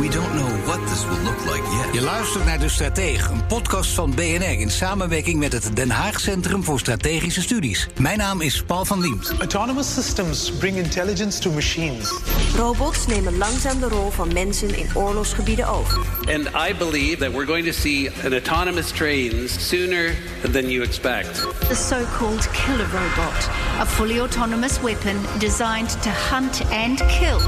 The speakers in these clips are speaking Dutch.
We don't know what this will look like yet. Je luistert naar De Strateeg, een podcast van BNR in samenwerking met het Den Haag Centrum voor Strategische Studies. Mijn naam is Paul van Liemt. Autonomous systems bring intelligence to machines. Robots nemen langzaam de rol van mensen in oorlogsgebieden over. And I believe that we're going to see an autonomous trains sooner than you expect. The so-called killer robot, a fully autonomous weapon designed to hunt and kill.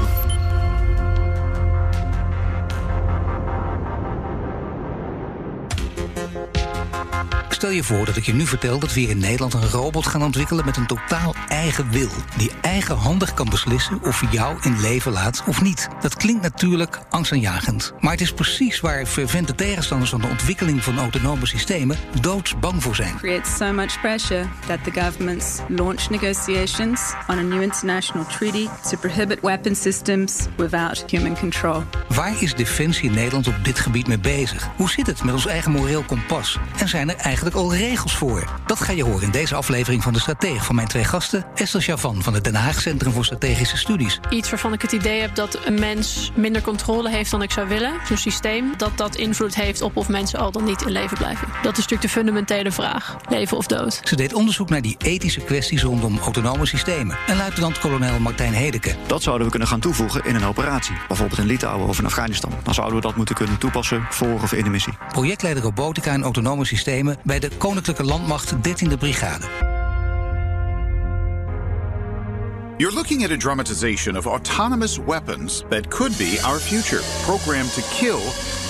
Stel je voor dat ik je nu vertel dat we hier in Nederland een robot gaan ontwikkelen met een totaal eigen wil. Die eigenhandig kan beslissen of hij jou in leven laat of niet. Dat klinkt natuurlijk angstaanjagend. Maar het is precies waar fervente tegenstanders van de ontwikkeling van autonome systemen doodsbang voor zijn. creates so much pressure that the governments launch negotiations on a new international treaty to prohibit weapon systems without human control. Waar is Defensie in Nederland op dit gebied mee bezig? Hoe zit het met ons eigen moreel kompas? En zijn er eigenlijk al regels voor? Dat ga je horen in deze aflevering van De Strateeg van mijn twee gasten... Esther Chavan van het Den Haag Centrum voor Strategische Studies... Iets waarvan ik het idee heb dat een mens minder controle heeft dan ik zou willen. Zo'n systeem dat dat invloed heeft op of mensen al dan niet in leven blijven. Dat is natuurlijk de fundamentele vraag. Leven of dood. Ze deed onderzoek naar die ethische kwesties rondom autonome systemen. En luitenant-kolonel Martijn Hedeke. Dat zouden we kunnen gaan toevoegen in een operatie. Bijvoorbeeld in Litouwen of in Afghanistan. Dan zouden we dat moeten kunnen toepassen voor of in de missie. Projectleider robotica en autonome systemen bij de Koninklijke Landmacht 13e Brigade. You're looking at a dramatization of autonomous weapons that could be our future, programmed to kill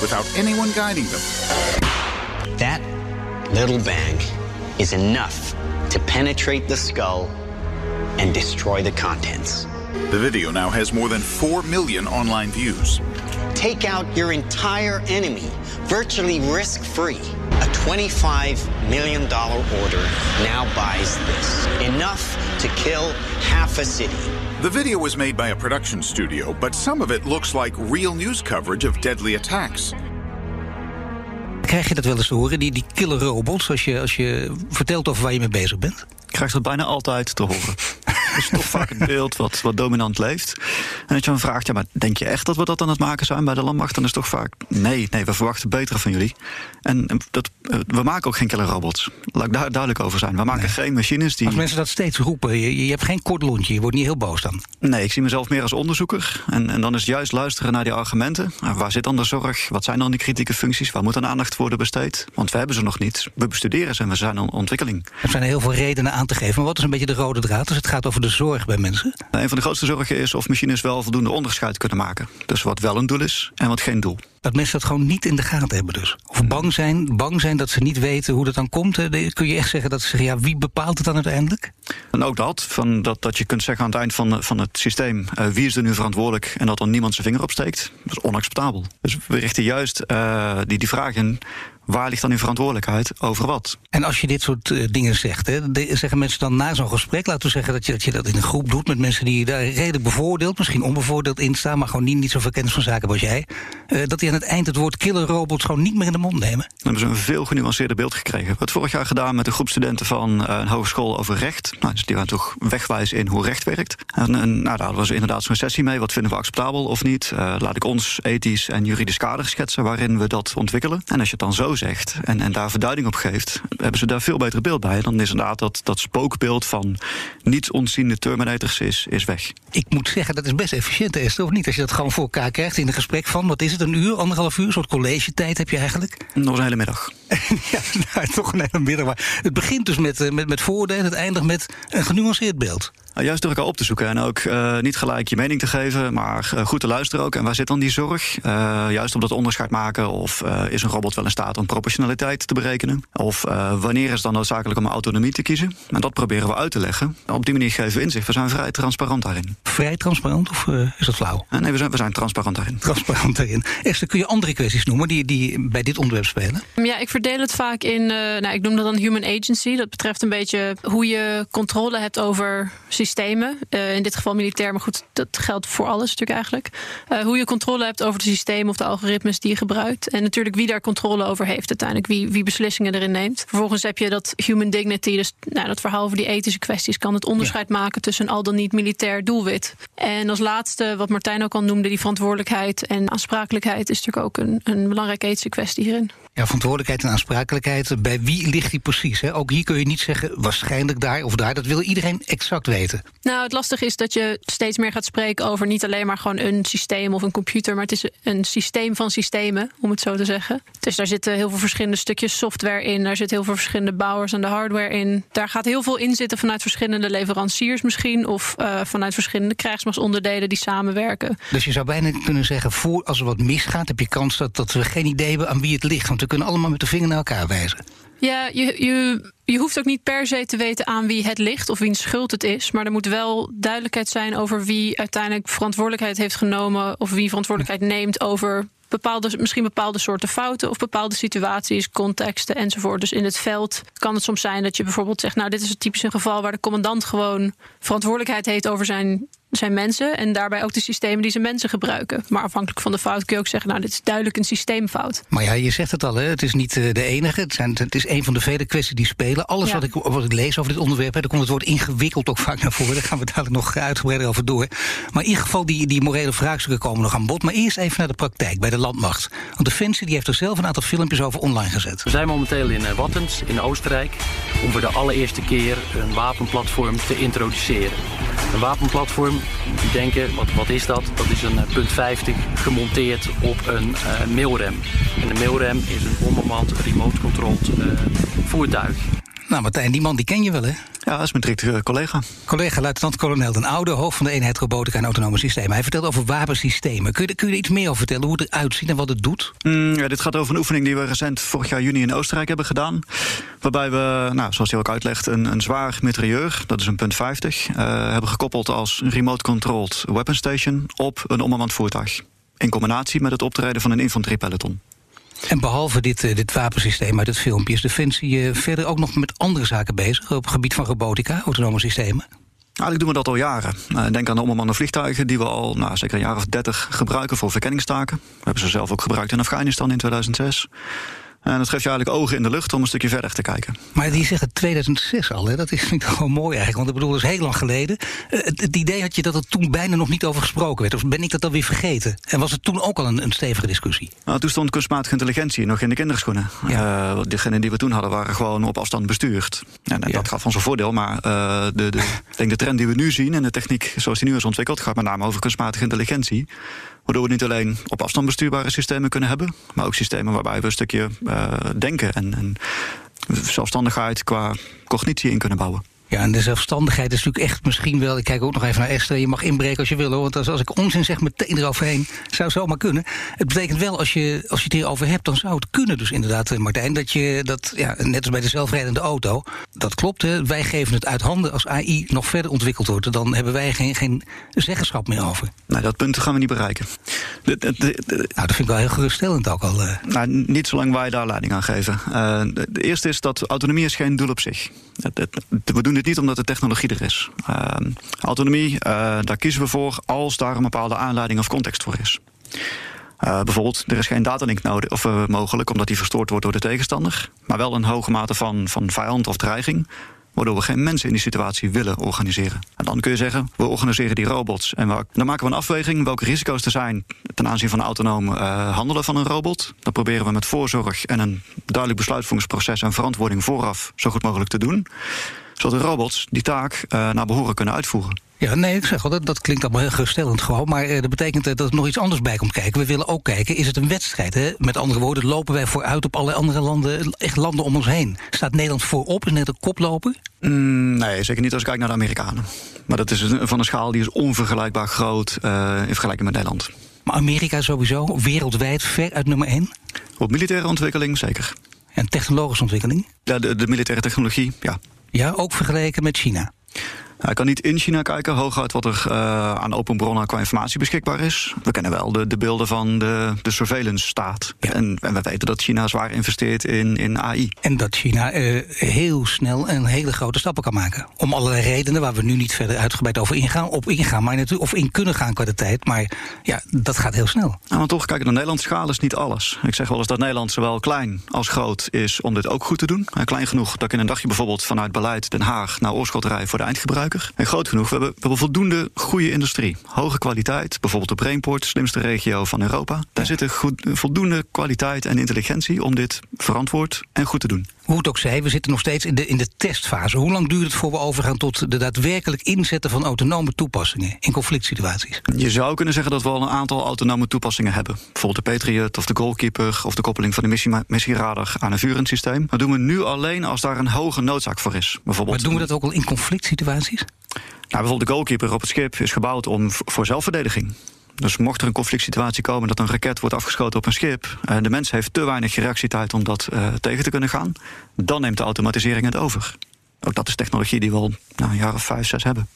without anyone guiding them. That little bang is enough to penetrate the skull and destroy the contents. The video now has more than 4 million online views. Take out your entire enemy virtually risk free. A $25 million order now buys this. Enough to kill half a city. The video was made by a production studio, but some of it looks like real news coverage of deadly attacks. Krijg je dat wel eens te horen, die, die killer robots, als je, als je vertelt over waar je mee bezig bent? Ik krijg dat bijna altijd te horen. Dat is toch vaak het beeld wat, wat dominant leeft. En dat je dan vraagt, ja, maar denk je echt dat we dat aan het maken zijn bij de landmacht? Dan is toch vaak, nee, nee, we verwachten betere van jullie. En dat, eh, we maken ook geen killer robots. Laat ik daar duidelijk over zijn. We maken geen machines die... Als mensen dat steeds roepen, je, je hebt geen kort lontje, je wordt niet heel boos dan. Nee, ik zie mezelf meer als onderzoeker. En, en dan is het juist luisteren naar die argumenten. Nou, waar zit dan de zorg? Wat zijn dan die kritieke functies? Waar moet dan aandacht worden besteed? Want we hebben ze nog niet. We bestuderen ze en we zijn in ontwikkeling. Er zijn heel veel redenen aan te geven. Maar wat is een beetje de rode draad als het gaat over de zorg bij mensen? Nou, een van de grootste zorgen is of machines wel voldoende onderscheid kunnen maken. Dus wat wel een doel is en wat geen doel. Dat mensen dat gewoon niet in de gaten hebben dus. Of bang zijn, bang zijn dat ze niet weten hoe dat dan komt. Hè. Kun je echt zeggen dat ze zeggen, ja, wie bepaalt het dan uiteindelijk? En ook dat, van dat, dat je kunt zeggen aan het eind van, van het systeem... Uh, wie is er nu verantwoordelijk en dat dan niemand zijn vinger opsteekt. Dat is onacceptabel. Dus we richten juist uh, die, die vraag in waar ligt dan uw verantwoordelijkheid over wat? En als je dit soort uh, dingen zegt, hè, de, zeggen mensen dan na zo'n gesprek, laten we zeggen dat je, dat je dat in een groep doet met mensen die daar redelijk bevoordeeld, misschien onbevoordeeld in staan, maar gewoon niet, niet zoveel kennis van zaken als jij, uh, dat die aan het eind het woord killer robots gewoon niet meer in de mond nemen? Dan hebben ze een veel genuanceerder beeld gekregen. We hebben het vorig jaar gedaan met een groep studenten van uh, een hogeschool over recht. Nou, dus die waren toch wegwijzen in hoe recht werkt. En, en nou, daar was inderdaad zo'n sessie mee. Wat vinden we acceptabel of niet? laat ik ons ethisch en juridisch kader schetsen waarin we dat ontwikkelen. En als je het dan zo zegt en, en daar verduiding op geeft, hebben ze daar veel beter beeld bij. Dan is inderdaad dat, dat spookbeeld van niets ontziende Terminators is, is weg. Ik moet zeggen, dat is best efficiënt, Esther, of niet? Als je dat gewoon voor elkaar krijgt in een gesprek van, wat is het, een uur, anderhalf uur, een soort college tijd heb je eigenlijk? Nog een hele middag. ja, nou, toch een hele middag. Maar het begint dus met, met, met voordelen, het eindigt met een genuanceerd beeld. Nou, juist door elkaar op te zoeken en ook uh, niet gelijk je mening te geven, maar uh, goed te luisteren ook. En waar zit dan die zorg? Uh, juist op dat onderscheid maken of is een robot wel in staat om proportionaliteit te berekenen? Of wanneer is het dan noodzakelijk om autonomie te kiezen? En dat proberen we uit te leggen. Op die manier geven we inzicht. We zijn vrij transparant daarin. Vrij transparant of is dat flauw? nee, we zijn, we zijn transparant daarin. Transparant daarin. Esther, kun je andere kwesties noemen die, die bij dit onderwerp spelen? Ja, ik verdeel het vaak in, uh, nou, ik noem dat dan human agency. Dat betreft een beetje hoe je controle hebt over systemen. Uh, in dit geval militair, maar goed, dat geldt voor alles natuurlijk eigenlijk. Uh, hoe je controle hebt over de systemen of de algoritmes die je gebruikt. En natuurlijk wie daar controle over heeft uiteindelijk, wie, wie beslissingen erin neemt. Vervolgens heb je dat human dignity, dus nou, dat verhaal over die ethische kwesties, kan het onderscheid ja. maken tussen al dan niet militair doelwit. En als laatste, wat Martijn ook al noemde, die verantwoordelijkheid en aansprakelijkheid is natuurlijk ook een, een belangrijke ethische kwestie hierin. Ja, verantwoordelijkheid en aansprakelijkheid. Bij wie ligt die precies? Hè? Ook hier kun je niet zeggen waarschijnlijk daar of daar. Dat wil iedereen exact weten. Nou, het lastige is dat je steeds meer gaat spreken over niet alleen maar gewoon een systeem of een computer, maar het is een systeem van systemen, om het zo te zeggen. Dus daar zitten heel veel verschillende stukjes software in. Daar zitten heel veel verschillende bouwers aan de hardware in. Daar gaat heel veel in zitten vanuit verschillende leveranciers misschien, of uh, vanuit verschillende krijgsmachtsonderdelen die samenwerken. Dus je zou bijna kunnen zeggen, voor als er wat misgaat, heb je kans dat, dat we geen idee hebben aan wie het ligt. Want we kunnen allemaal met de vinger naar elkaar wijzen. Ja, je, je, je hoeft ook niet per se te weten aan wie het ligt of wiens schuld het is. Maar er moet wel duidelijkheid zijn over wie uiteindelijk verantwoordelijkheid heeft genomen. of wie verantwoordelijkheid neemt over bepaalde, misschien bepaalde soorten fouten of bepaalde situaties, contexten enzovoort. Dus in het veld kan het soms zijn dat je bijvoorbeeld zegt: Nou, dit is het typische geval waar de commandant gewoon verantwoordelijkheid heeft over zijn zijn mensen en daarbij ook de systemen die zijn mensen gebruiken. Maar afhankelijk van de fout kun je ook zeggen, nou, dit is duidelijk een systeemfout. Maar ja, je zegt het al, hè? het is niet de enige. Het, zijn, het is een van de vele kwesties die spelen. Alles ja. wat, ik, wat ik lees over dit onderwerp, hè, daar komt het woord ingewikkeld ook vaak naar voren. Daar gaan we dadelijk nog uitgebreider over door. Maar in ieder geval, die, die morele vraagstukken komen nog aan bod. Maar eerst even naar de praktijk bij de landmacht. Want Defensie die heeft er zelf een aantal filmpjes over online gezet. We zijn momenteel in Wattens, in Oostenrijk, om voor de allereerste keer een wapenplatform te introduceren. Een wapenplatform, die denken, wat, wat is dat? Dat is een punt 50 gemonteerd op een uh, mailrem. En een mailrem is een onbemand, remote-controlled uh, voertuig. Nou, Martijn, die man die ken je wel, hè? Ja, dat is mijn directe collega. Collega luitenant-kolonel Den Oude, hoofd van de eenheid robotica en autonome systemen. Hij vertelt over wapensystemen. Kun je, kun je er iets meer over vertellen, hoe het eruit ziet en wat het doet? Mm, ja, dit gaat over een oefening die we recent vorig jaar juni in Oostenrijk hebben gedaan. Waarbij we, nou, zoals hij ook uitlegt, een, een zwaar mitrailleur, dat is een punt 50, uh, hebben gekoppeld als remote-controlled weapon station op een onbemand voertuig. In combinatie met het optreden van een infanteriepeloton. En behalve dit, uh, dit wapensysteem uit het filmpje... is Defensie uh, verder ook nog met andere zaken bezig... op het gebied van robotica, autonome systemen? Eigenlijk doen we dat al jaren. Uh, denk aan de onbemande vliegtuigen... die we al nou, zeker een jaar of dertig gebruiken voor verkenningstaken. We hebben ze zelf ook gebruikt in Afghanistan in 2006. En dat geeft je eigenlijk ogen in de lucht om een stukje verder te kijken. Maar die zeggen 2006 al, hè? dat is, vind ik gewoon mooi eigenlijk. Want ik bedoel, dat is heel lang geleden. Uh, het, het, idee had je dat er toen bijna nog niet over gesproken werd. Of ben ik dat dan weer vergeten? En was het toen ook al een, een stevige discussie? Nou, toen stond kunstmatige intelligentie nog in de kinderschoenen. Ja. Uh, degenen die we toen hadden waren gewoon op afstand bestuurd. En, en ja. dat gaf ons een voordeel. Maar uh, de, de, ik denk de trend die we nu zien en de techniek zoals die nu is ontwikkeld... gaat met name over kunstmatige intelligentie. Waardoor we niet alleen op afstand bestuurbare systemen kunnen hebben, maar ook systemen waarbij we een stukje uh, denken en, en zelfstandigheid qua cognitie in kunnen bouwen. Ja, en de zelfstandigheid is natuurlijk echt misschien wel... ik kijk ook nog even naar Esther, je mag inbreken als je wil... Hoor, want als, als ik onzin zeg meteen eroverheen, zou zomaar kunnen. Het betekent wel, als je, als je het hierover hebt... dan zou het kunnen dus inderdaad, Martijn... dat je dat, ja, net als bij de zelfrijdende auto... dat klopt, hè, wij geven het uit handen als AI nog verder ontwikkeld wordt... dan hebben wij geen, geen zeggenschap meer over. Nee, dat punt gaan we niet bereiken. De, de, de, nou, dat vind ik wel heel geruststellend ook al. Uh. Nou, niet zolang wij daar leiding aan geven. Uh, de eerste is dat autonomie is geen doel op zich. We doen dit niet omdat de technologie er is. Uh, autonomie, uh, daar kiezen we voor als daar een bepaalde aanleiding of context voor is. Uh, bijvoorbeeld, er is geen datalink nodig, of, mogelijk omdat die verstoord wordt door de tegenstander. Maar wel een hoge mate van, van vijand of dreiging. Waardoor we geen mensen in die situatie willen organiseren. En dan kun je zeggen, we organiseren die robots. En dan maken we een afweging welke risico's er zijn ten aanzien van autonoom handelen van een robot. Dat proberen we met voorzorg en een duidelijk besluitvormingsproces en verantwoording vooraf zo goed mogelijk te doen zodat de robots die taak uh, naar behoren kunnen uitvoeren. Ja, nee, ik zeg wel, dat, dat klinkt allemaal heel geruststellend gewoon. Maar uh, dat betekent uh, dat er nog iets anders bij komt kijken. We willen ook kijken, is het een wedstrijd? Hè? Met andere woorden, lopen wij vooruit op alle andere landen, echt landen om ons heen? Staat Nederland voorop? Is Nederland koploper? Mm, nee, zeker niet als ik kijk naar de Amerikanen. Maar dat is van een schaal die is onvergelijkbaar groot in vergelijking met Nederland. Maar Amerika sowieso, wereldwijd, ver uit nummer 1? Op militaire ontwikkeling zeker. En technologische ontwikkeling? Ja, de, de militaire technologie, ja. Ja, ook vergeleken met China? Hij kan niet in China kijken, hooguit wat er uh, aan open bronnen qua informatie beschikbaar is. We kennen wel de, de beelden van de, de surveillance staat. Ja. En, en, we weten dat China zwaar investeert in, in AI. En dat China uh, heel snel een hele grote stappen kan maken. Om allerlei redenen waar we nu niet verder uitgebreid over ingaan, op ingaan, maar natuurlijk, of in kunnen gaan qua de tijd. Maar ja, dat gaat heel snel. Nou, maar toch, kijk, de Nederlandse schaal is niet alles. Ik zeg wel eens dat Nederland zowel klein als groot is om dit ook goed te doen. Uh, klein genoeg dat ik in een dagje bijvoorbeeld vanuit beleid Den Haag naar Oorschot rij voor de eindgebruiker. En groot genoeg, we hebben, we hebben voldoende goede industrie. Hoge kwaliteit, bijvoorbeeld de Brainport, slimste regio van Europa. Daar zit er goed, voldoende kwaliteit en intelligentie om dit verantwoord en goed te doen. Hoe het ook zij, we zitten nog steeds in de, in de testfase. Hoe lang duurt het voor we overgaan tot de daadwerkelijk inzetten van autonome toepassingen in conflict situaties? Je zou kunnen zeggen dat we al een aantal autonome toepassingen hebben. Bijvoorbeeld de Patriot of de Goalkeeper of de koppeling van de missie, missieradar aan een vurend systeem. Dat doen we nu alleen als daar een hoge noodzaak voor is. Bijvoorbeeld, maar doen we dat ook al in conflict situaties? Nou, bijvoorbeeld de goalkeeper op het schip is gebouwd om voor zelfverdediging. Dus mocht er een conflict situatie komen dat een raket wordt afgeschoten op een schip... en de mens heeft te weinig reactietijd om dat uh, tegen te kunnen gaan... dan neemt de automatisering het over. Ook dat is technologie die we al nou, een jaar of vijf, zes hebben.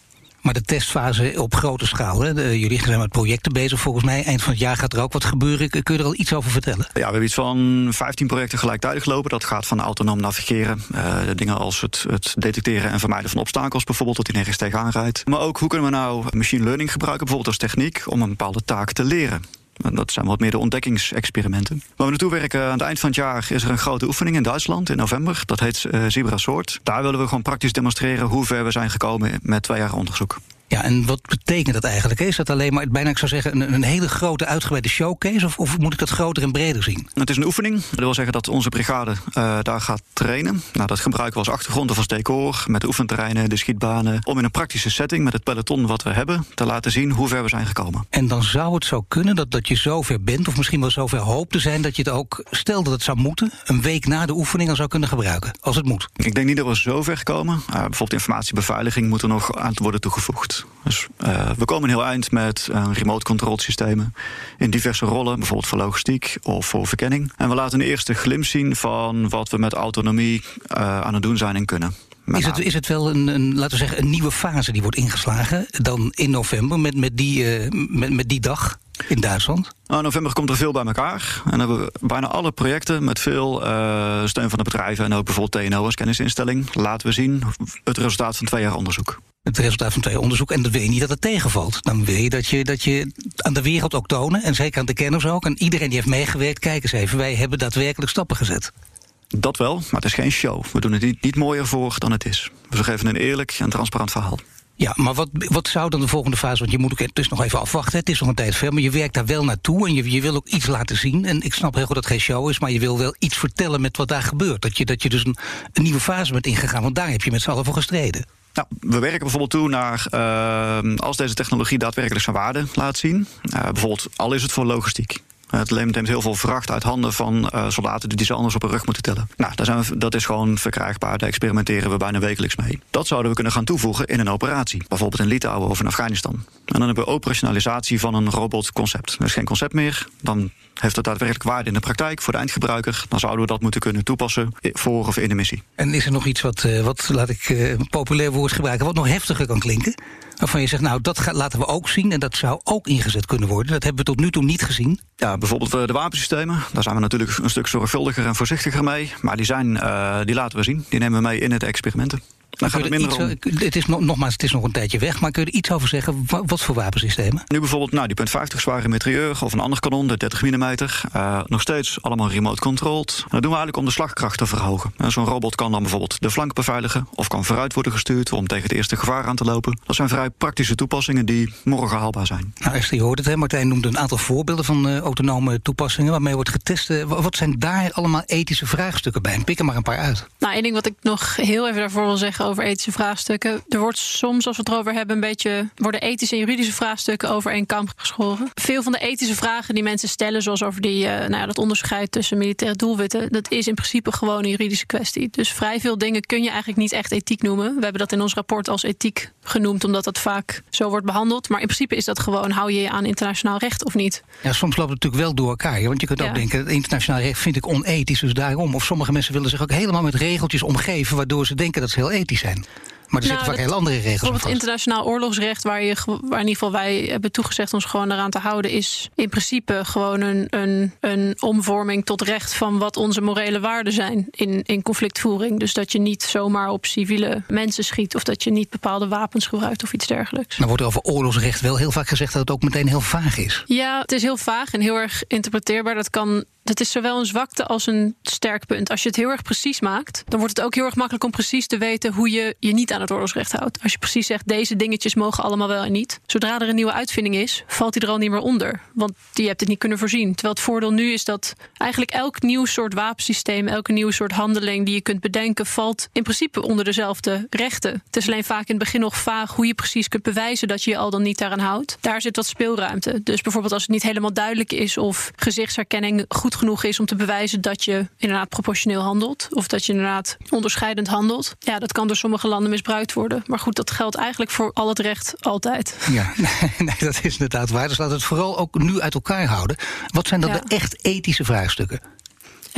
Maar de testfase op grote schaal, hè? De, jullie zijn met projecten bezig volgens mij. Eind van het jaar gaat er ook wat gebeuren. Kun je er al iets over vertellen? Ja, we hebben iets van 15 projecten gelijktijdig lopen. Dat gaat van autonoom navigeren. Uh, dingen als het, het, detecteren en vermijden van obstakels bijvoorbeeld, dat hij nergens tegenaan rijdt. Maar ook hoe kunnen we nou machine learning gebruiken, bijvoorbeeld als techniek, om een bepaalde taak te leren. Dat zijn wat meer de ontdekkingsexperimenten. Waar we naartoe werken aan het eind van het jaar is er een grote oefening in Duitsland in november. Dat heet uh, Zebra Soort. Daar willen we gewoon praktisch demonstreren hoe ver we zijn gekomen met twee jaar onderzoek. Ja, en wat betekent dat eigenlijk? Is dat alleen maar, bijna ik zou zeggen, een, een hele grote uitgebreide showcase? Of, of, moet ik dat groter en breder zien? Het is een oefening. Dat wil zeggen dat onze brigade uh, daar gaat trainen. Nou, dat gebruiken we als achtergrond of als decor. Met de oefenterreinen, de schietbanen. Om in een praktische setting met het peloton wat we hebben... te laten zien hoe ver we zijn gekomen. En dan zou het zo kunnen dat, dat je zover bent... of misschien wel zover hoopt te zijn dat je het ook... stel dat het zou moeten, een week na de oefening... al zou kunnen gebruiken, als het moet. Ik denk niet dat we zo ver komen. Uh, bijvoorbeeld informatiebeveiliging moet er nog aan worden toegevoegd. Dus uh, we komen heel eind met uh, remote control systemen in diverse rollen, bijvoorbeeld voor logistiek of voor verkenning. En we laten een eerste glimp zien van wat we met autonomie uh, aan het doen zijn en kunnen. Is het, is het wel een, een, laten we zeggen, een nieuwe fase die wordt ingeslagen dan in november met, met, die, met, met die dag? in Duitsland? Nou, in november komt er veel bij elkaar. En hebben we bijna alle projecten met veel uh, steun van de bedrijven... en ook bijvoorbeeld TNO als kennisinstelling... laten we zien het resultaat van twee jaar onderzoek. Het resultaat van twee jaar onderzoek. En dan wil je niet dat het tegenvalt. Dan wil je dat, je dat je aan de wereld ook tonen... en zeker aan de kenners ook. En iedereen die heeft meegewerkt, kijk eens even... wij hebben daadwerkelijk stappen gezet. Dat wel, maar het is geen show. We doen het niet, niet mooier voor dan het is. We geven een eerlijk en transparant verhaal. Ja, maar wat, wat zou dan de volgende fase... want je moet ook het is nog even afwachten, het is nog een tijd ver... maar je werkt daar wel naartoe en je, je wil ook iets laten zien. En ik snap heel goed dat het geen show is... maar je wil wel iets vertellen met wat daar gebeurt. Dat je, dat je dus een, een nieuwe fase bent ingegaan... want daar heb je met z'n allen voor gestreden. Nou, we werken bijvoorbeeld toe naar uh, als deze technologie daadwerkelijk zijn waarde laat zien. Uh, bijvoorbeeld, al is het voor logistiek. Het neemt heel veel vracht uit handen van uh, soldaten die ze anders op hun rug moeten tillen. Nou, daar zijn dat is gewoon verkrijgbaar. Daar experimenteren we bijna wekelijks mee. Dat zouden we kunnen gaan toevoegen in een operatie. Bijvoorbeeld in Litouwen of in Afghanistan. En dan hebben we operationalisatie van een robotconcept. Er is geen concept meer. Dan heeft het daadwerkelijk waarde in de praktijk voor de eindgebruiker. Dan zouden we dat moeten kunnen toepassen voor of in de missie. En is er nog iets wat, uh, wat laat ik uh, een populair woord gebruiken, wat nog heftiger kan klinken? Waarvan je zegt, nou, dat laten we ook zien en dat zou ook ingezet kunnen worden. Dat hebben we tot nu toe niet gezien. Ja, bijvoorbeeld de wapensystemen. Daar zijn we natuurlijk een stuk zorgvuldiger en voorzichtiger mee. Maar die, zijn, uh, die laten we zien. Die nemen we mee in de experimenten. Dan gaat het minder iets, om. Het is, nogmaals, het is nog een tijdje weg, maar kun je er iets over zeggen? Wat voor wapensystemen? Nu bijvoorbeeld nou, die .50 zware mitrailleur of een ander kanon, de 30 mm. Uh, nog steeds allemaal remote controlled. Dat doen we eigenlijk om de slagkracht te verhogen. Uh, Zo'n robot kan dan bijvoorbeeld de flank beveiligen... of kan vooruit worden gestuurd om tegen het eerste gevaar aan te lopen. Dat zijn vrij praktische toepassingen die morgen haalbaar zijn. Nou, Esther, je hoort het, hè? Martijn noemde een aantal voorbeelden van uh, autonome toepassingen... waarmee wordt getest. Uh, wat zijn daar allemaal ethische vraagstukken bij? Pik er maar een paar uit. Nou, één ding wat ik nog heel even daarvoor wil zeggen over ethische vraagstukken er wordt soms, als we het erover hebben, een beetje worden ethische en juridische vraagstukken over één kam geschoren. Veel van de ethische vragen die mensen stellen, zoals over die, uh, nou ja, dat onderscheid tussen militaire doelwitten, dat is in principe gewoon een juridische kwestie. Dus vrij veel dingen kun je eigenlijk niet echt ethiek noemen. We hebben dat in ons rapport als ethiek genoemd, omdat dat vaak zo wordt behandeld. Maar in principe is dat gewoon, hou je je aan internationaal recht of niet? Ja, soms loopt het natuurlijk wel door elkaar. Want je kunt ook denken, internationaal recht vind ik onethisch, dus daarom. Of sommige mensen willen zich ook helemaal met regeltjes omgeven, waardoor ze denken dat ze heel ethisch zijn. Maar er zitten Nou, vaak dat- heel andere regels Bijvoorbeeld vast. internationaal oorlogsrecht, waar, je, waar in ieder geval wij hebben toegezegd ons gewoon eraan te houden, is in principe gewoon een, een, een omvorming tot recht van wat onze morele waarden zijn in, in conflictvoering. Dus dat je niet zomaar op civiele mensen schiet of dat je niet bepaalde wapens gebruikt of iets dergelijks. Dan wordt er over oorlogsrecht wel heel vaak gezegd dat het ook meteen heel vaag is. Ja, het is heel vaag en heel erg interpreteerbaar. Dat kan. Dat is zowel een zwakte als een sterk punt. Als je het heel erg precies maakt, dan wordt het ook heel erg makkelijk om precies te weten hoe je je niet aan het oorlogsrecht houdt. Als je precies zegt, deze dingetjes mogen allemaal wel en niet. Zodra er een nieuwe uitvinding is, valt die er al niet meer onder. Want je hebt het niet kunnen voorzien. Terwijl het voordeel nu is dat eigenlijk elk nieuw soort wapensysteem, elke nieuwe soort handeling die je kunt bedenken, valt in principe onder dezelfde rechten. Het is alleen vaak in het begin nog vaag hoe je precies kunt bewijzen dat je je al dan niet daaraan houdt. Daar zit wat speelruimte. Dus bijvoorbeeld als het niet helemaal duidelijk is of gezichtsherkenning goed genoeg is om te bewijzen dat je inderdaad proportioneel handelt. Of dat je inderdaad onderscheidend handelt. Ja, dat kan door sommige landen misbruikt worden. Maar goed, dat geldt eigenlijk voor al het recht altijd. Ja, nee, dat is inderdaad waar. Dus laten we het vooral ook nu uit elkaar houden. Wat zijn dan Ja. de echt ethische vraagstukken?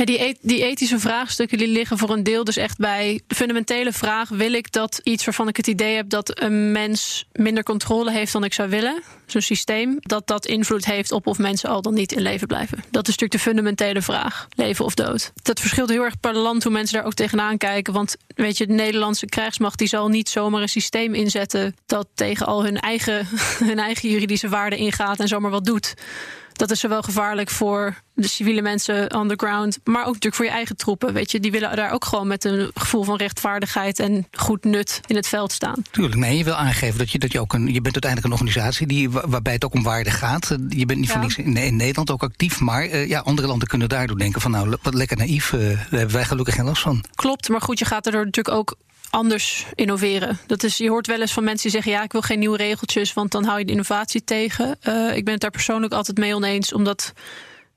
Die, e- die ethische vraagstukken die liggen voor een deel dus echt bij de fundamentele vraag: wil ik dat iets waarvan ik het idee heb dat een mens minder controle heeft dan ik zou willen, zo'n systeem, dat dat invloed heeft op of mensen al dan niet in leven blijven? Dat is natuurlijk de fundamentele vraag: leven of dood. Dat verschilt heel erg per land hoe mensen daar ook tegenaan kijken. Want weet je, de Nederlandse krijgsmacht die zal niet zomaar een systeem inzetten dat tegen al hun eigen, hun eigen juridische waarden ingaat en zomaar wat doet. Dat is zowel gevaarlijk voor de civiele mensen on the ground, maar ook natuurlijk voor je eigen troepen. Weet je, die willen daar ook gewoon met een gevoel van rechtvaardigheid en goed nut in het veld staan. Tuurlijk, nee, je wil aangeven dat je, dat je ook een. Je bent uiteindelijk een organisatie die, wa- waarbij het ook om waarde gaat. Je bent niet voor Ja. niks in, in Nederland ook actief. Maar eh, ja, andere landen kunnen daardoor denken van nou, wat lekker naïef. eh, daar hebben wij gelukkig geen last van. Klopt, maar goed, je gaat er natuurlijk ook anders innoveren. Dat is, je hoort wel eens van mensen die zeggen: ja, ik wil geen nieuwe regeltjes, want dan hou je de innovatie tegen. Eh, ik ben het daar persoonlijk altijd mee oneens, omdat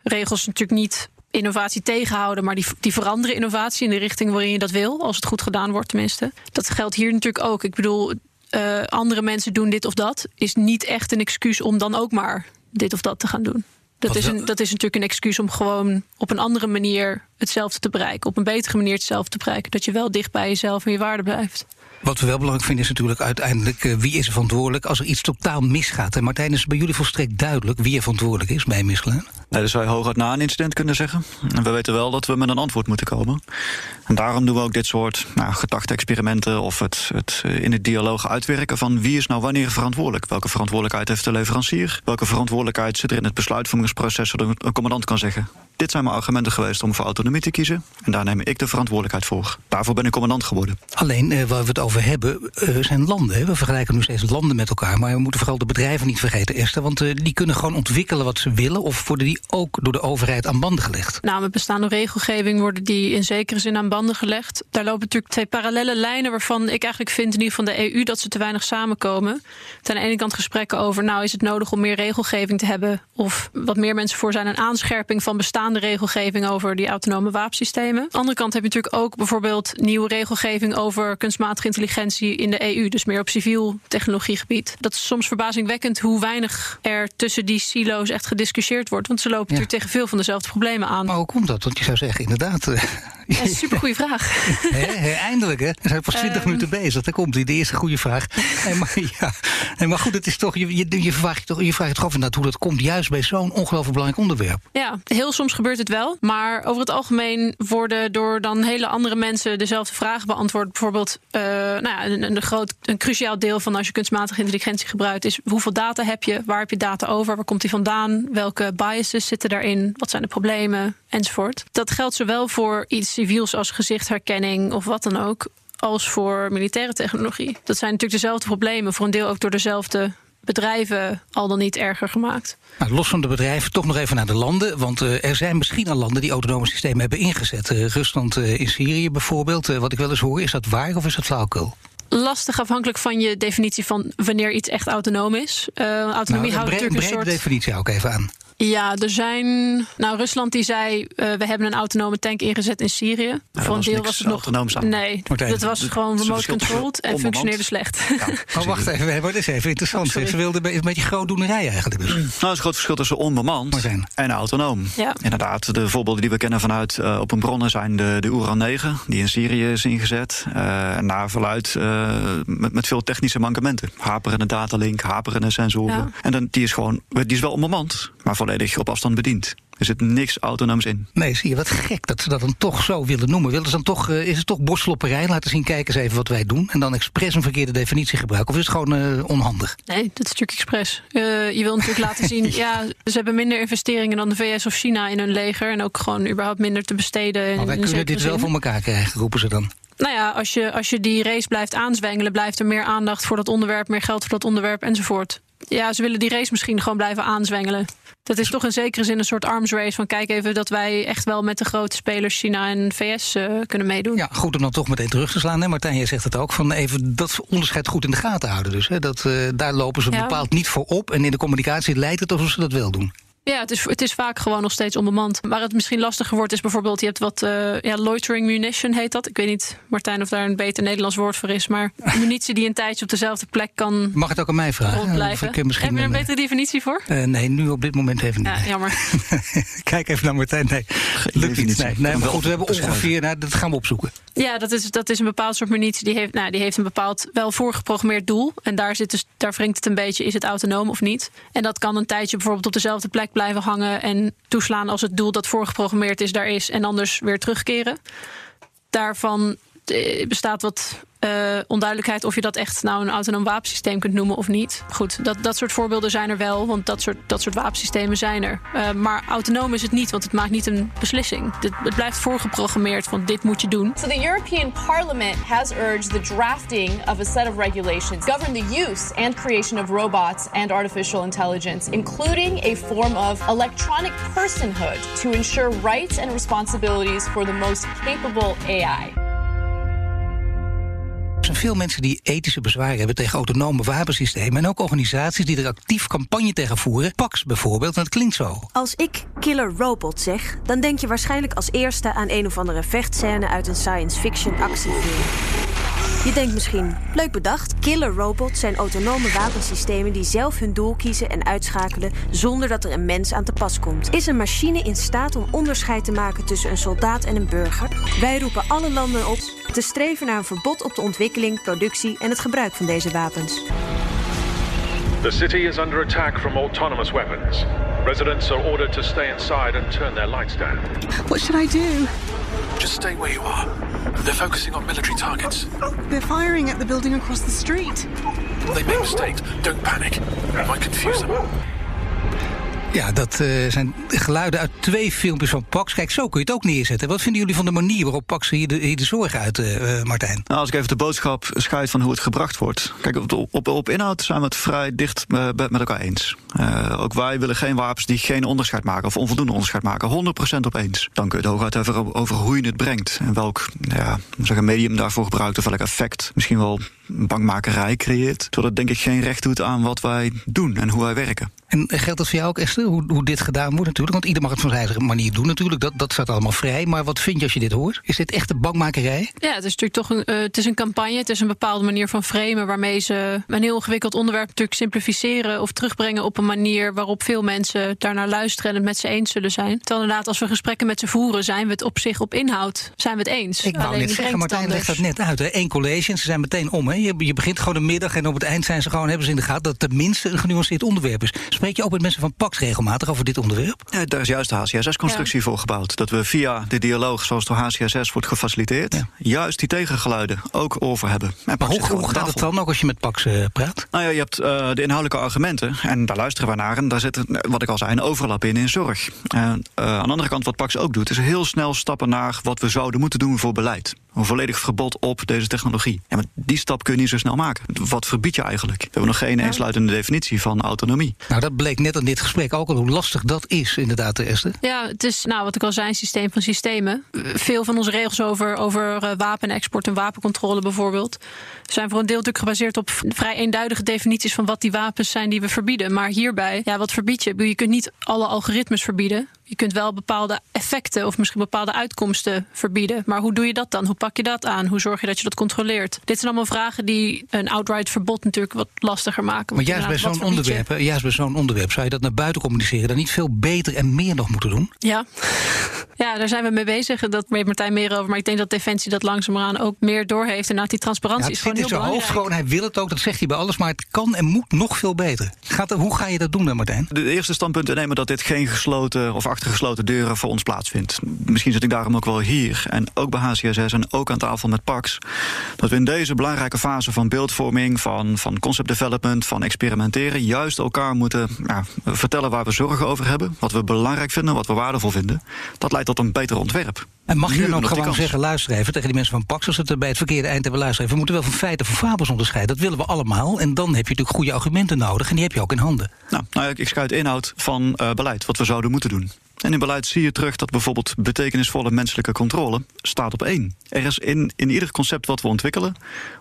regels natuurlijk niet innovatie tegenhouden, maar die, die veranderen innovatie in de richting waarin je dat wil, als het goed gedaan wordt tenminste. Dat geldt hier natuurlijk ook. Ik bedoel, eh, andere mensen doen dit of dat, is niet echt een excuus om dan ook maar dit of dat te gaan doen. Dat is, een, dat is natuurlijk een excuus om gewoon op een andere manier hetzelfde te bereiken. Op een betere manier hetzelfde te bereiken. Dat je wel dicht bij jezelf en je waarde blijft. Wat we wel belangrijk vinden is natuurlijk uiteindelijk eh, wie is er verantwoordelijk als er iets totaal misgaat. En Martijn, is het bij jullie volstrekt duidelijk wie er verantwoordelijk is bij misgelaan? Nee, dat zou je hooguit na een incident kunnen zeggen. En we weten wel dat we met een antwoord moeten komen. En daarom doen we ook dit soort nou, gedachte-experimenten... of het, het eh, in het dialoog uitwerken van wie is nou wanneer verantwoordelijk. Welke verantwoordelijkheid heeft de leverancier? Welke verantwoordelijkheid zit er in het besluitvormingsproces... zodat een commandant kan zeggen... dit zijn mijn argumenten geweest om voor autonomie te kiezen... en daar neem ik de verantwoordelijkheid voor. Daarvoor ben ik commandant geworden. Alleen eh, waar we het over hebben eh, zijn landen. We vergelijken nu steeds landen met elkaar. Maar we moeten vooral de bedrijven niet vergeten, Esther. Want die kunnen gewoon ontwikkelen wat ze willen. Of worden die ook door de overheid aan banden gelegd? Nou, met bestaande regelgeving worden die in zekere zin aan banden gelegd. Daar lopen natuurlijk twee parallele lijnen waarvan ik eigenlijk vind in ieder geval de EU dat ze te weinig samenkomen. Ten ene kant gesprekken over, nou is het nodig om meer regelgeving te hebben of wat meer mensen voor zijn een aanscherping van bestaande regelgeving over die autonome wapensystemen. Aan de andere kant heb je natuurlijk ook bijvoorbeeld nieuwe regelgeving over kunstmatige intelligentie in de EU, dus meer op civiel technologiegebied. Dat is soms verbazingwekkend hoe weinig er tussen die silo's echt gediscussieerd wordt, want ze lopen natuurlijk tegen veel van dezelfde problemen aan. Maar hoe komt dat? Want je zou zeggen, inderdaad. eh, Ja, supergoeie vraag. eindelijk, hè? We zijn pas 20 Ehm. minuten bezig. Daar komt hij, de eerste goede vraag. Nee, maar, ja. nee, maar goed, het is toch, je, je, je, vraagt je, toch, je vraagt toch af inderdaad hoe dat komt, juist bij zo'n ongelooflijk belangrijk onderwerp. Ja, heel soms gebeurt het wel. Maar over het algemeen worden door dan hele andere mensen dezelfde vragen beantwoord. Bijvoorbeeld, eh, nou ja, een, een, groot, een cruciaal deel van als je kunstmatige intelligentie gebruikt, is hoeveel data heb je? Waar heb je data over? Waar komt die vandaan? Welke biases zitten daarin? Wat zijn de problemen? Enzovoort. Dat geldt zowel voor iets civiels als gezichtsherkenning of wat dan ook. Als voor militaire technologie. Dat zijn natuurlijk dezelfde problemen. Voor een deel ook door dezelfde bedrijven al dan niet erger gemaakt. Nou, los van de bedrijven, toch nog even naar de landen. Want eh, er zijn misschien al landen die autonome systemen hebben ingezet. Eh, Rusland eh, in Syrië bijvoorbeeld. Wat ik wel eens hoor, is dat waar of is dat flauwekul? lastig afhankelijk van je definitie van wanneer iets echt autonoom is. Autonomie Nou, houdt natuurlijk een brede soort. definitie ik even aan. Ja, er zijn. Nou, Rusland die zei. eh, we hebben een autonome tank ingezet in Syrië. dat Voor een was deel was het nog. autonoom samen. Nee, Martijn, dat was het- gewoon het een remote controlled en functioneerde slecht. Oh, wacht even, wat is even interessant. Oh. Ze wilden een beetje grootdoenerij eigenlijk dus. Nou, dat is een groot verschil tussen onbemand Martijn. en autonoom. Ja. Inderdaad, de voorbeelden die we kennen vanuit eh, open bronnen zijn de, de Uran 9, die in Syrië is ingezet. eh naar verluid met, met veel technische mankementen. Haperende datalink, haperende sensoren. Ja. En dan, die is gewoon, die is wel onbemand, maar volledig op afstand bediend. Er zit niks autonooms in. Nee, zie je, wat gek dat ze dat dan toch zo willen noemen. Willen ze dan toch, eh, is het toch borslopperij? Laten zien, kijk eens even wat wij doen. En dan expres een verkeerde definitie gebruiken. Of is het gewoon eh, onhandig? Nee, dat is natuurlijk expres. Eh, je wil natuurlijk laten zien, ja, ze hebben minder investeringen dan de VS of China in hun leger. En ook gewoon überhaupt minder te besteden. Maar wij kunnen dit wel zin. voor elkaar krijgen, roepen ze dan. Nou ja, als je, als je die race blijft aanzwengelen, blijft er meer aandacht voor dat onderwerp, meer geld voor dat onderwerp enzovoort. Ja, ze willen die race misschien gewoon blijven aanzwengelen. Dat is toch in zekere zin een soort arms race van kijk even dat wij echt wel met de grote spelers China en VS eh, kunnen meedoen. Ja, goed om dan toch meteen terug te slaan. Hè? Martijn, jij zegt het ook. Van even dat onderscheid goed in de gaten houden. Dus, hè? Dat, eh, daar lopen ze Ja. bepaald niet voor op. En in de communicatie lijkt het alsof ze dat wel doen. Ja, het is, het is vaak gewoon nog steeds onbemand. Waar het misschien lastiger wordt is bijvoorbeeld... je hebt wat eh, ja, loitering munition heet dat. Ik weet niet, Martijn, of daar een beter Nederlands woord voor is... maar munitie die een tijdje op dezelfde plek kan Mag het ook aan mij vragen? rondblijven. Of ik, eh, misschien Heb je er een een, betere definitie voor? eh, nee, nu op dit moment even niet. Ja, jammer. Kijk even naar Martijn. Nee, lukt niet. Nee, nee, maar goed, we hebben ongeveer... Nou, dat gaan we opzoeken. Ja, dat is, dat is een bepaald soort munitie. Die heeft, nou, die heeft een bepaald, wel voorgeprogrammeerd doel. En daar, zit dus, daar wringt het een beetje, is het autonoom of niet? En dat kan een tijdje bijvoorbeeld op dezelfde plek blijven hangen... en toeslaan als het doel dat voorgeprogrammeerd is daar is... en anders weer terugkeren. Daarvan eh, bestaat wat eh, onduidelijkheid of je dat echt nou een autonoom wapensysteem kunt noemen of niet. Goed, dat, dat soort voorbeelden zijn er wel, want dat soort, dat soort wapensystemen zijn er. Eh, maar autonoom is het niet, want het maakt niet een beslissing. Dit, het blijft voorgeprogrammeerd van dit moet je doen. So the European Parliament has urged the drafting of a set of regulations govern the use and creation of robots and artificial intelligence, including a form of electronic personhood to ensure rights and responsibilities for the most capable AI. Er zijn veel mensen die ethische bezwaren hebben tegen autonome wapensystemen. En ook organisaties die er actief campagne tegen voeren. Pax bijvoorbeeld, en het klinkt zo. Als ik killer robot zeg, dan denk je waarschijnlijk als eerste aan een of andere vechtscène uit een science fiction actiefilm. Je denkt misschien, leuk bedacht, killer robots zijn autonome wapensystemen die zelf hun doel kiezen en uitschakelen zonder dat er een mens aan te pas komt. Is een machine in staat om onderscheid te maken tussen een soldaat en een burger? Wij roepen alle landen op te streven naar een verbod op de ontwikkeling, productie en het gebruik van deze wapens. The city is under attack from autonomous weapons. Residents are ordered to stay inside and turn their lights down. What should I do? Just stay where you are. They're focusing on military targets. They're firing at the building across the street. They make mistakes. Don't panic. It might confuse them. Ja, dat eh, zijn geluiden uit twee filmpjes van Pax. Kijk, zo kun je het ook neerzetten. Wat vinden jullie van de manier waarop Pax hier de, hier de zorg uit, eh, Martijn? Nou, als ik even de boodschap scheid van hoe het gebracht wordt. Kijk, op, op, op inhoud zijn we het vrij dicht met elkaar eens. Ook wij willen geen wapens die geen onderscheid maken of onvoldoende onderscheid maken. 100% op eens. Dan kun je het hooguit over, over hoe je het brengt. En welk ja, zeggen, medium daarvoor gebruikt of welk effect misschien wel bankmakerij creëert. Zodat het denk ik geen recht doet aan wat wij doen en hoe wij werken. En geldt dat voor jou ook, Esther, hoe, hoe dit gedaan wordt natuurlijk? Want ieder mag het van zijn eigen manier doen natuurlijk. Dat, dat staat allemaal vrij. Maar wat vind je als je dit hoort? Is dit echt een bankmakerij? Ja, het is natuurlijk toch een, eh, het is een campagne. Het is een bepaalde manier van framen waarmee ze een heel ingewikkeld onderwerp natuurlijk simplificeren of terugbrengen op een manier waarop veel mensen daarnaar luisteren en het met ze eens zullen zijn. Terwijl inderdaad, als we gesprekken met ze voeren, zijn we het op zich op inhoud, zijn we het eens. Ik wou Alleen net zeggen, Martijn legt dat net uit. Hè? Eén college en ze zijn meteen om. Hè? Je, je begint gewoon een middag en op het eind zijn ze gewoon, hebben ze in de gaten dat het tenminste een genuanceerd onderwerp is. Spreek je ook met mensen van Pax regelmatig over dit onderwerp? Ja, daar is juist de HCSS-constructie voor gebouwd. Dat we via de dialoog, zoals door HCSS wordt gefaciliteerd, juist die tegengeluiden ook over hebben. En Maar Pax hoe, hoe gaat het dan ook als je met Pax eh, praat? Nou ja, je hebt eh, de inhoudelijke argumenten en daar luisteren we naar. En daar zit, eh, wat ik al zei, een overlap in in zorg. En eh, aan de andere kant, wat Pax ook doet, is heel snel stappen naar wat we zouden moeten doen voor beleid. Een volledig verbod op deze technologie. Ja, maar die stap kun je niet zo snel maken. Wat verbied je eigenlijk? We hebben nog geen eensluitende definitie van autonomie. Nou, dat bleek net in dit gesprek ook al hoe lastig dat is, inderdaad, Esther. Ja, het is, nou, wat ik al zei, een systeem van systemen. Veel van onze regels over, over uh, wapenexport en wapencontrole bijvoorbeeld... zijn voor een deel natuurlijk gebaseerd op vrij eenduidige definities... van wat die wapens zijn die we verbieden. Maar hierbij, ja, wat verbied je? Je kunt niet alle algoritmes verbieden. Je kunt wel bepaalde effecten of misschien bepaalde uitkomsten verbieden. Maar hoe doe je dat dan? Hoe pak je dat aan? Hoe zorg je dat je dat controleert? Dit zijn allemaal vragen die een outright verbod natuurlijk wat lastiger maken. Maar juist bij zo'n onderwerp, juist bij zo'n onderwerp zou je dat naar buiten communiceren, dan niet veel beter en meer nog moeten doen? Ja. Ja, daar zijn we mee bezig. Dat weet Martijn meer over. Maar ik denk dat Defensie dat langzamerhand ook meer doorheeft. En dat die transparantie ja, is gewoon heel belangrijk. Hoofd gewoon, hij wil het ook, dat zegt hij bij alles. Maar het kan en moet nog veel beter. Gaat, hoe ga je dat doen dan, Martijn? De eerste standpunt nemen dat dit geen gesloten of achter gesloten deuren voor ons plaatsvindt. Misschien zit ik daarom ook wel hier. En ook bij HCSS en ook aan tafel met PAX. Dat we in deze belangrijke fase van beeldvorming, van, van concept development, van experimenteren, juist elkaar moeten ja, vertellen waar we zorgen over hebben. Wat we belangrijk vinden, wat we waardevol vinden. Dat leidt tot een beter ontwerp. En mag je dan ook gewoon zeggen, luister even tegen die mensen van Pax... als het bij het verkeerde eind hebben luisteren... we moeten wel van feiten van fabels onderscheiden. Dat willen we allemaal. En dan heb je natuurlijk goede argumenten nodig. En die heb je ook in handen. Nou, nou ik schuit inhoud van uh, beleid, wat we zouden moeten doen. En in beleid zie je terug dat bijvoorbeeld betekenisvolle menselijke controle staat op één. Er is in, in ieder concept wat we ontwikkelen,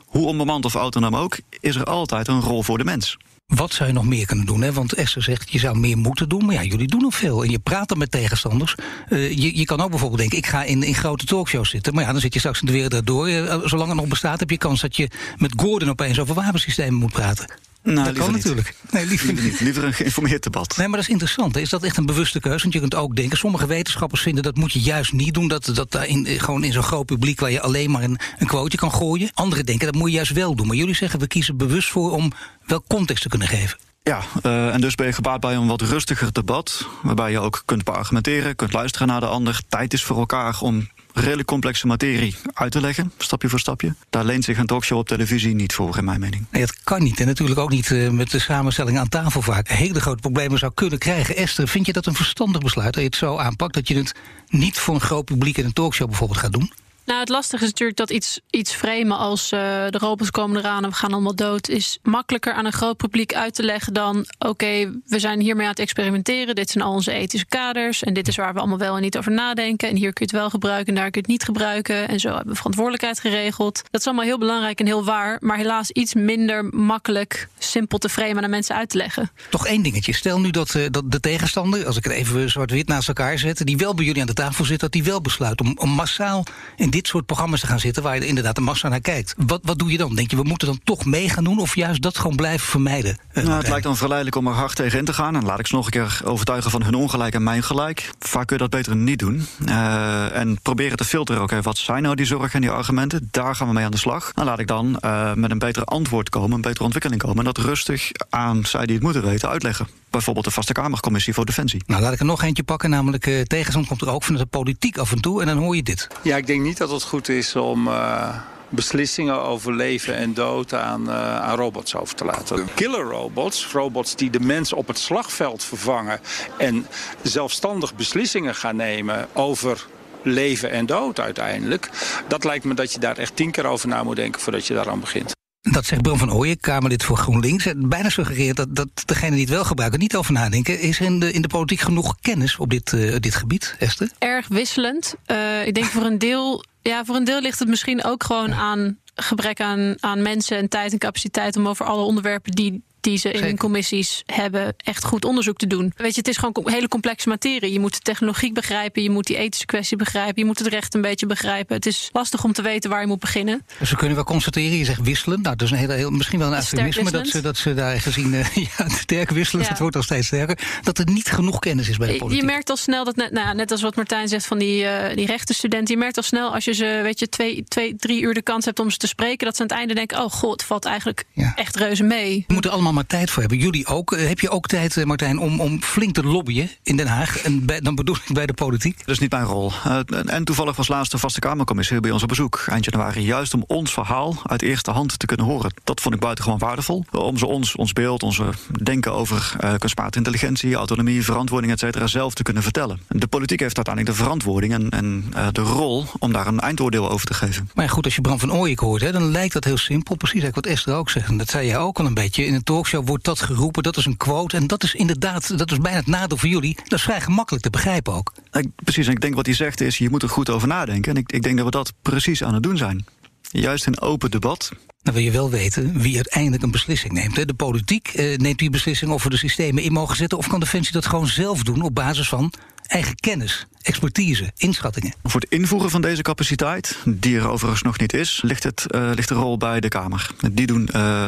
hoe onbemand of autonoom ook, is er altijd een rol voor de mens. Wat zou je nog meer kunnen doen? Hè? Want Esther zegt, je zou meer moeten doen. Maar ja, jullie doen nog veel. En je praat dan met tegenstanders. Uh, je, je kan ook bijvoorbeeld denken, ik ga in, in grote talkshows zitten. Maar ja, dan zit je straks in de wereld door. Uh, zolang het nog bestaat, heb je kans dat je met Gordon opeens over wapensystemen moet praten. Nou, dat kan niet. natuurlijk. Nee, liever, liever, niet. liever een geïnformeerd debat. Nee, maar dat is interessant. Is dat echt een bewuste keuze? Want je kunt ook denken, sommige wetenschappers vinden dat moet je juist niet doen. Dat, dat in, gewoon in zo'n groot publiek waar je alleen maar een, een quote kan gooien. Anderen denken dat moet je juist wel doen. Maar jullie zeggen, we kiezen bewust voor om wel context te kunnen geven. Ja, uh, en dus ben je gebaat bij een wat rustiger debat. Waarbij je ook kunt argumenteren, kunt luisteren naar de ander. Tijd is voor elkaar om redelijk complexe materie uit te leggen, stapje voor stapje. Daar leent zich een talkshow op televisie niet voor, in mijn mening. Nee, dat kan niet. En natuurlijk ook niet uh, met de samenstelling aan tafel vaak. Hele grote problemen zou kunnen krijgen. Esther, vind je dat een verstandig besluit dat je het zo aanpakt dat je het niet voor een groot publiek in een talkshow bijvoorbeeld gaat doen? Nou, het lastige is natuurlijk dat iets, iets framen als uh, de robots komen eraan en we gaan allemaal dood, is makkelijker aan een groot publiek uit te leggen dan: oké, we zijn hiermee aan het experimenteren. Dit zijn al onze ethische kaders en dit is waar we allemaal wel en niet over nadenken. En hier kun je het wel gebruiken en daar kun je het niet gebruiken. En zo hebben we verantwoordelijkheid geregeld. Dat is allemaal heel belangrijk en heel waar, maar helaas iets minder makkelijk, simpel te framen aan mensen uit te leggen. Toch één dingetje. Stel nu dat, uh, dat de tegenstander, als ik het even zwart-wit naast elkaar zet, die wel bij jullie aan de tafel zit, dat die wel besluit om, om massaal in soort programma's te gaan zitten waar je inderdaad de massa naar kijkt. Wat, wat doe je dan? Denk je, we moeten dan toch mee gaan doen of juist dat gewoon blijven vermijden? Uh, nou, het lijkt dan verleidelijk om er hard tegen in te gaan. En laat ik ze nog een keer overtuigen van hun ongelijk en mijn gelijk. Vaak kun je dat beter niet doen. Uh, en proberen te filteren. Oké, okay, wat zijn nou die zorgen en die argumenten? Daar gaan we mee aan de slag. Dan laat ik dan uh, met een beter antwoord komen, een betere ontwikkeling komen. En dat rustig aan zij die het moeten weten uitleggen. Bijvoorbeeld de Vaste Kamercommissie voor Defensie. Nou, laat ik er nog eentje pakken. Namelijk uh, tegenstand komt er ook van de politiek af en toe. En dan hoor je dit. Ja, ik denk niet dat het goed is om uh, beslissingen over leven en dood aan, uh, aan robots over te laten. Killer robots, robots die de mens op het slagveld vervangen... en zelfstandig beslissingen gaan nemen over leven en dood uiteindelijk... dat lijkt me dat je daar echt tien keer over na moet denken voordat je daaraan begint. Dat zegt Bram van Ooyen, Kamerlid voor GroenLinks. Bijna suggereert dat, dat degene die het wel gebruiken niet over nadenken. Is er in de, in de politiek genoeg kennis op dit, uh, dit gebied, Esther? Erg wisselend. Uh, ik denk voor een deel. Ja, voor een deel ligt het misschien ook gewoon aan gebrek aan, aan mensen en tijd en capaciteit om over alle onderwerpen die die ze in hun commissies hebben, echt goed onderzoek te doen. Weet je, het is gewoon een hele complexe materie. Je moet de technologie begrijpen, je moet die ethische kwestie begrijpen, je moet het recht een beetje begrijpen. Het is lastig om te weten waar je moet beginnen. Dus we kunnen wel constateren, je zegt wisselen. Nou, dat is een hele, heel, misschien wel een eufemisme dat ze, dat ze daar gezien, uh, ja, sterk wisselen, ja. het wordt al steeds sterker, dat er niet genoeg kennis is bij de politiek. Je merkt al snel dat, net, nou, net als wat Martijn zegt van die, uh, die rechtenstudenten, je merkt al snel als je ze, weet je, twee, twee, drie uur de kans hebt om ze te spreken, dat ze aan het einde denken, oh god, het valt eigenlijk ja. echt reuze mee. We moeten allemaal maar tijd voor hebben. Jullie ook. Eh, heb je ook tijd, eh, Martijn, om, om flink te lobbyen in Den Haag? En bij, dan bedoel ik bij de politiek? Dat is niet mijn rol. Uh, en toevallig was laatst de Vaste Kamercommissie bij ons op bezoek eind januari. Juist om ons verhaal uit eerste hand te kunnen horen. Dat vond ik buitengewoon waardevol. Om ze ons, ons beeld, onze denken over uh, kunstmatige intelligentie, autonomie, verantwoording, et cetera, zelf te kunnen vertellen. De politiek heeft uiteindelijk de verantwoording en, en uh, de rol om daar een eindoordeel over te geven. Maar goed, als je Bram van Ooyek hoort, hè, dan lijkt dat heel simpel. Precies eigenlijk wat Esther ook zegt. En dat zei jij ook al een beetje. In een talkshow wordt dat geroepen, dat is een quote. En dat is inderdaad, dat is bijna het nadeel voor jullie. Dat is vrij gemakkelijk te begrijpen ook. Ik, precies, en ik denk wat hij zegt is, je moet er goed over nadenken. En ik, ik denk dat we dat precies aan het doen zijn. Juist in open debat. Dan wil je wel weten wie uiteindelijk een beslissing neemt. Hè? De politiek eh, neemt die beslissing of we de systemen in mogen zetten... of kan Defensie dat gewoon zelf doen op basis van eigen kennis, expertise, inschattingen. Voor het invoeren van deze capaciteit, die er overigens nog niet is, ligt, het, uh, ligt de rol bij de Kamer. Die doen uh,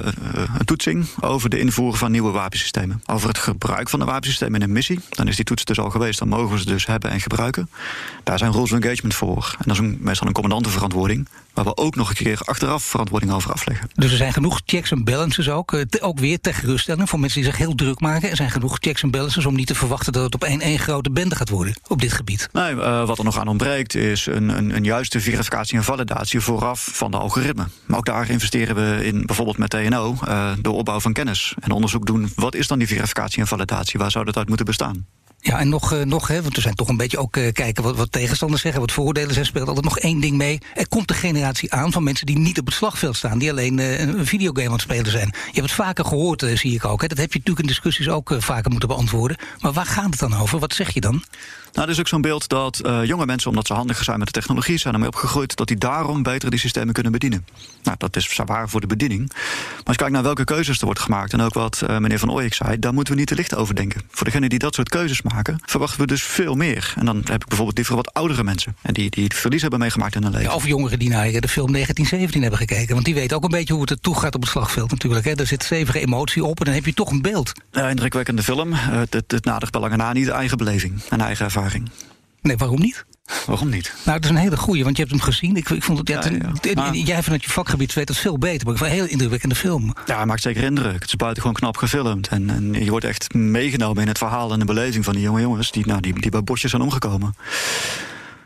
een toetsing over de invoeren van nieuwe wapensystemen. Over het gebruik van de wapensystemen in een missie. Dan is die toets dus al geweest, dan mogen we ze dus hebben en gebruiken. Daar zijn rules of engagement voor. En dat is een, meestal een commandantenverantwoording waar we ook nog een keer achteraf verantwoording over afleggen. Dus er zijn genoeg checks en balances ook, te, ook weer ter geruststelling voor mensen die zich heel druk maken. Er zijn genoeg checks en balances om niet te verwachten dat het op één één grote bende gaat op dit gebied. Nee, uh, wat er nog aan ontbreekt is een, een, een, juiste verificatie en validatie vooraf van de algoritme. Maar ook daar investeren we in bijvoorbeeld met TNO uh, de opbouw van kennis en onderzoek doen. Wat is dan die verificatie en validatie? Waar zou dat uit moeten bestaan? Ja, en nog, uh, nog hè, want er zijn toch een beetje ook uh, kijken wat, wat tegenstanders zeggen, wat vooroordelen zijn, speelt altijd nog één ding mee. Er komt de generatie aan van mensen die niet op het slagveld staan, die alleen uh, een videogame aan het spelen zijn. Je hebt het vaker gehoord, zie ik ook. Hè. Dat heb je natuurlijk in discussies ook vaker moeten beantwoorden. Maar waar gaat het dan over? Wat zeg je dan? Nou, er is ook zo'n beeld dat uh, jonge mensen, omdat ze handiger zijn met de technologie, zijn ermee opgegroeid, dat die daarom beter die systemen kunnen bedienen. Nou, dat is waar voor de bediening. Maar als je kijkt naar welke keuzes er wordt gemaakt, en ook wat uh, meneer Van Ooyek zei, daar moeten we niet te licht over denken. Voor degenen die dat soort keuzes maken, verwachten we dus veel meer. En dan heb ik bijvoorbeeld liever wat oudere mensen, en die, die het verlies hebben meegemaakt in hun leven. Ja, of jongeren die naar de film 1917 hebben gekeken, want die weten ook een beetje hoe het er toe gaat op het slagveld natuurlijk. Hè. Er zit stevige emotie op en dan heb je toch een beeld. Ja, indrukwekkende film. Uh, het, het nadert bij lange na niet de eigen beleving en eigen ervaring. Nee, waarom niet? Waarom niet? Nou, het is een hele goeie, want je hebt hem gezien. Ik, ik vond het, ja, ja, ja. Maar, jij vanuit je vakgebied weet het veel beter, maar ik vond een heel indrukwekkende film. Ja, het maakt zeker indruk. Het is buitengewoon knap gefilmd. En, en je wordt echt meegenomen in het verhaal en de beleving van die jonge jongens die, nou, die, die bij bosjes zijn omgekomen.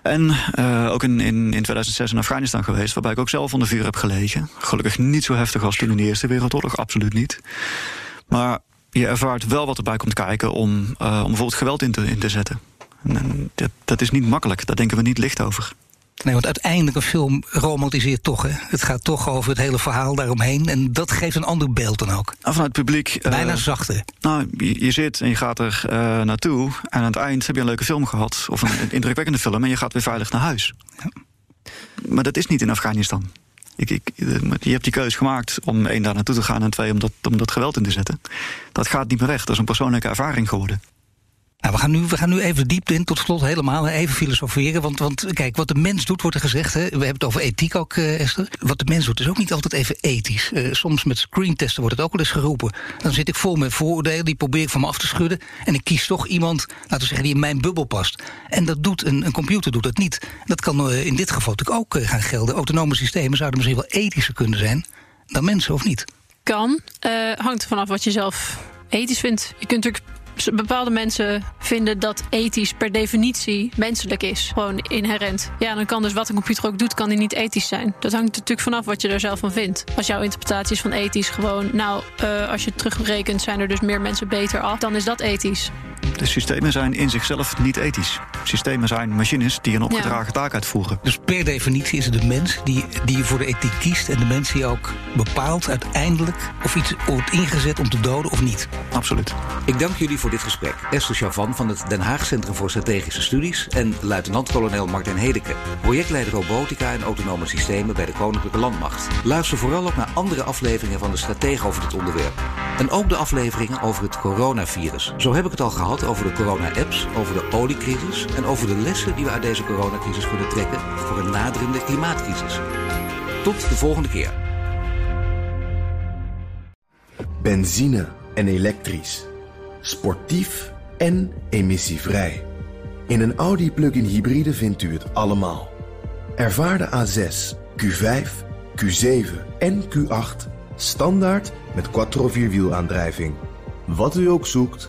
En uh, ook in, in, in 2006 in Afghanistan geweest, waarbij ik ook zelf onder vuur heb gelegen. Gelukkig niet zo heftig als toen in de Eerste Wereldoorlog, absoluut niet. Maar je ervaart wel wat erbij komt kijken om, uh, om bijvoorbeeld geweld in te, in te zetten. En dat, dat is niet makkelijk, daar denken we niet licht over. Nee, want uiteindelijk een film romantiseert toch. Hè? Het gaat toch over het hele verhaal daaromheen. En dat geeft een ander beeld dan ook. En vanuit het publiek. Bijna uh, zachter. Nou, je, je, zit en je gaat er uh, naartoe. En aan het eind heb je een leuke film gehad. Of een indrukwekkende film. En je gaat weer veilig naar huis. Ja. Maar dat is niet in Afghanistan. Ik, ik, je hebt die keuze gemaakt om één daar naartoe te gaan en twee om dat, om dat geweld in te zetten. Dat gaat niet meer weg. Dat is een persoonlijke ervaring geworden. Nou, we, gaan nu, we gaan nu even diep in, tot slot helemaal, even filosoferen. Want, want kijk, wat de mens doet, wordt er gezegd. Hè? We hebben het over ethiek ook, uh, Esther. Wat de mens doet is ook niet altijd even ethisch. Uh, soms met screentesten wordt het ook wel eens geroepen. Dan zit ik vol met vooroordelen, die probeer ik van me af te schudden. En ik kies toch iemand, laten we zeggen, die in mijn bubbel past. En dat doet een, een computer doet dat niet. Dat kan uh, in dit geval natuurlijk ook gaan gelden. Autonome systemen zouden misschien wel ethischer kunnen zijn dan mensen, of niet? Kan. hangt er vanaf wat je zelf ethisch vindt. Je kunt natuurlijk bepaalde mensen vinden dat ethisch per definitie menselijk is. Gewoon inherent. Ja, dan kan dus wat een computer ook doet, kan die niet ethisch zijn. Dat hangt natuurlijk vanaf wat je er zelf van vindt. Als jouw interpretatie is van ethisch gewoon, nou, uh, als je terugrekent, zijn er dus meer mensen beter af, dan is dat ethisch. De systemen zijn in zichzelf niet ethisch. Systemen zijn machines die een opgedragen ja. taak uitvoeren. Dus per definitie is het de mens die, die voor de ethiek kiest... en de mens die ook bepaalt uiteindelijk of iets wordt ingezet om te doden of niet. Absoluut. Ik dank jullie voor dit gesprek. Esther Chavan van het Den Haag Centrum voor Strategische Studies... en luitenant-kolonel Martin Hedeke, projectleider robotica en autonome systemen... bij de Koninklijke Landmacht. Luister vooral ook naar andere afleveringen van de Stratege over dit onderwerp. En ook de afleveringen over het coronavirus. Zo heb ik het al over de corona-apps, over de oliecrisis en over de lessen die we uit deze coronacrisis kunnen trekken voor een naderende klimaatcrisis. Tot de volgende keer. Benzine en elektrisch. Sportief en emissievrij. In een Audi plug-in hybride vindt u het allemaal. Ervaar de A6, Q5, Q7 en Q8 Standaard met quattro vierwielaandrijving. Wat u ook zoekt,